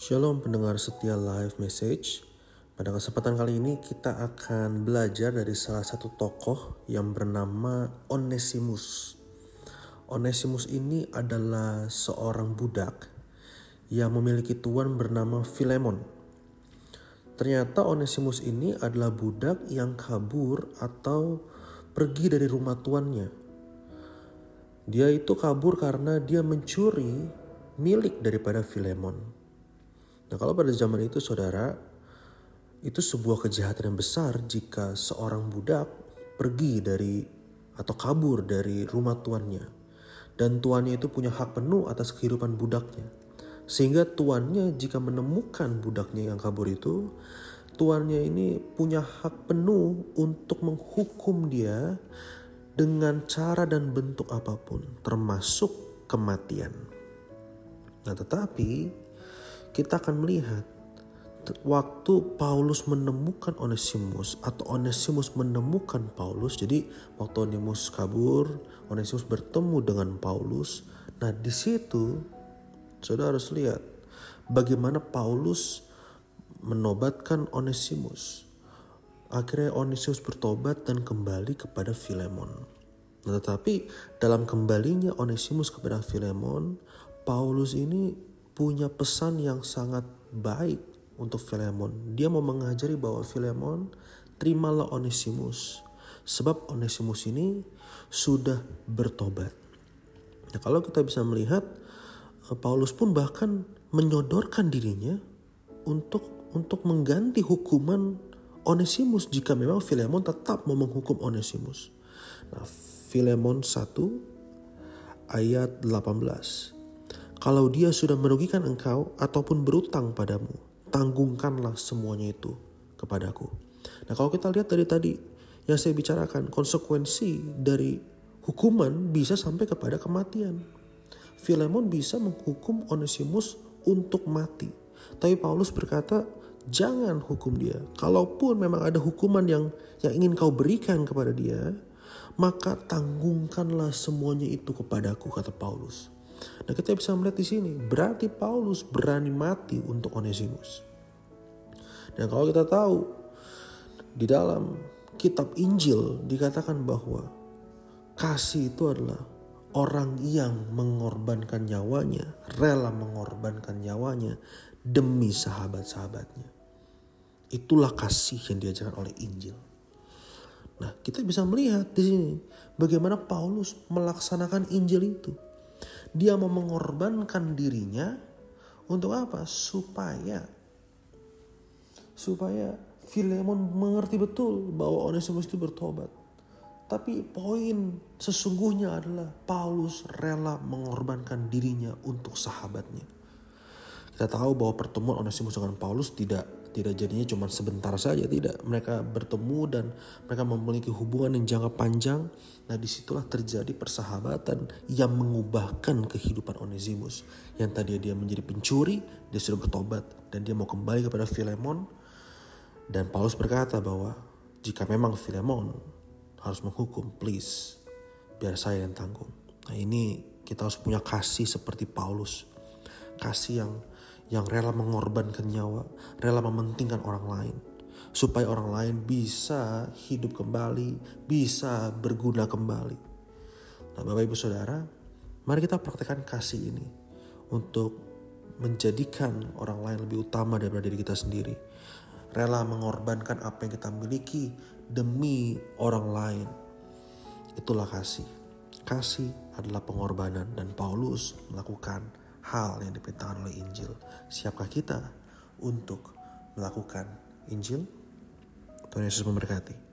Shalom pendengar setia live message. Pada kesempatan kali ini kita akan belajar dari salah satu tokoh yang bernama Onesimus. Onesimus ini adalah seorang budak yang memiliki tuan bernama Filemon. Ternyata Onesimus ini adalah budak yang kabur atau pergi dari rumah tuannya. Dia itu kabur karena dia mencuri milik daripada Filemon. Nah, kalau pada zaman itu saudara, itu sebuah kejahatan yang besar jika seorang budak pergi dari atau kabur dari rumah tuannya. Dan tuannya itu punya hak penuh atas kehidupan budaknya. Sehingga tuannya jika menemukan budaknya yang kabur itu, tuannya ini punya hak penuh untuk menghukum dia dengan cara dan bentuk apa pun, termasuk kematian. Nah, tetapi kita akan melihat waktu Paulus menemukan Onesimus atau Onesimus menemukan Paulus. Jadi waktu Onesimus kabur, Onesimus bertemu dengan Paulus. Nah, di situ Saudara harus lihat bagaimana Paulus menobatkan Onesimus. Akhirnya Onesimus bertobat dan kembali kepada Filemon. Nah, tetapi dalam kembalinya Onesimus kepada Filemon, Paulus ini punya pesan yang sangat baik untuk Filemon. Dia mau mengajari bahwa Filemon terimalah Onesimus. Sebab Onesimus ini sudah bertobat. Nah, kalau kita bisa melihat Paulus pun bahkan menyodorkan dirinya untuk untuk mengganti hukuman Onesimus jika memang Filemon tetap mau menghukum Onesimus. Nah, Filemon 1 ayat 18. Kalau dia sudah merugikan engkau ataupun berutang padamu, tanggungkanlah semuanya itu kepadaku. Nah, kalau kita lihat dari tadi yang saya bicarakan, konsekuensi dari hukuman bisa sampai kepada kematian. Filemon bisa menghukum Onesimus untuk mati. Tapi Paulus berkata, jangan hukum dia. Kalaupun memang ada hukuman yang yang ingin kau berikan kepada dia, maka tanggungkanlah semuanya itu kepadaku, kata Paulus. Nah kita bisa melihat di sini, berarti Paulus berani mati untuk Onesimus. Dan kalau kita tahu, di dalam kitab Injil dikatakan bahwa kasih itu adalah orang yang mengorbankan nyawanya, rela mengorbankan nyawanya demi sahabat-sahabatnya. Itulah kasih yang diajarkan oleh Injil. Nah, kita bisa melihat di sini bagaimana Paulus melaksanakan Injil itu. Dia mau mengorbankan dirinya untuk apa? Supaya supaya Filemon mengerti betul bahwa Onesimus itu bertobat. Tapi poin sesungguhnya adalah Paulus rela mengorbankan dirinya untuk sahabatnya. Kita tahu bahwa pertemuan Onesimus dengan Paulus tidak tidak jadinya cuma sebentar saja, tidak. Mereka bertemu dan mereka memiliki hubungan yang jangka panjang. Nah di situlah terjadi persahabatan yang mengubahkan kehidupan Onesimus. Yang tadi dia menjadi pencuri, dia sudah bertobat dan dia mau kembali kepada Filemon. Dan Paulus berkata bahwa jika memang Filemon harus menghukum, please, biar saya yang tanggung. Nah ini kita harus punya kasih seperti Paulus. Kasih yang yang rela mengorbankan nyawa, rela mementingkan orang lain. Supaya orang lain bisa hidup kembali, bisa berguna kembali. Nah Bapak Ibu Saudara, mari kita praktekkan kasih ini untuk menjadikan orang lain lebih utama daripada diri kita sendiri. Rela mengorbankan apa yang kita miliki demi orang lain. Itulah kasih. Kasih adalah pengorbanan dan Paulus melakukan hal yang diperintahkan oleh Injil. Siapkah kita untuk melakukan Injil? Tuhan Yesus memberkati.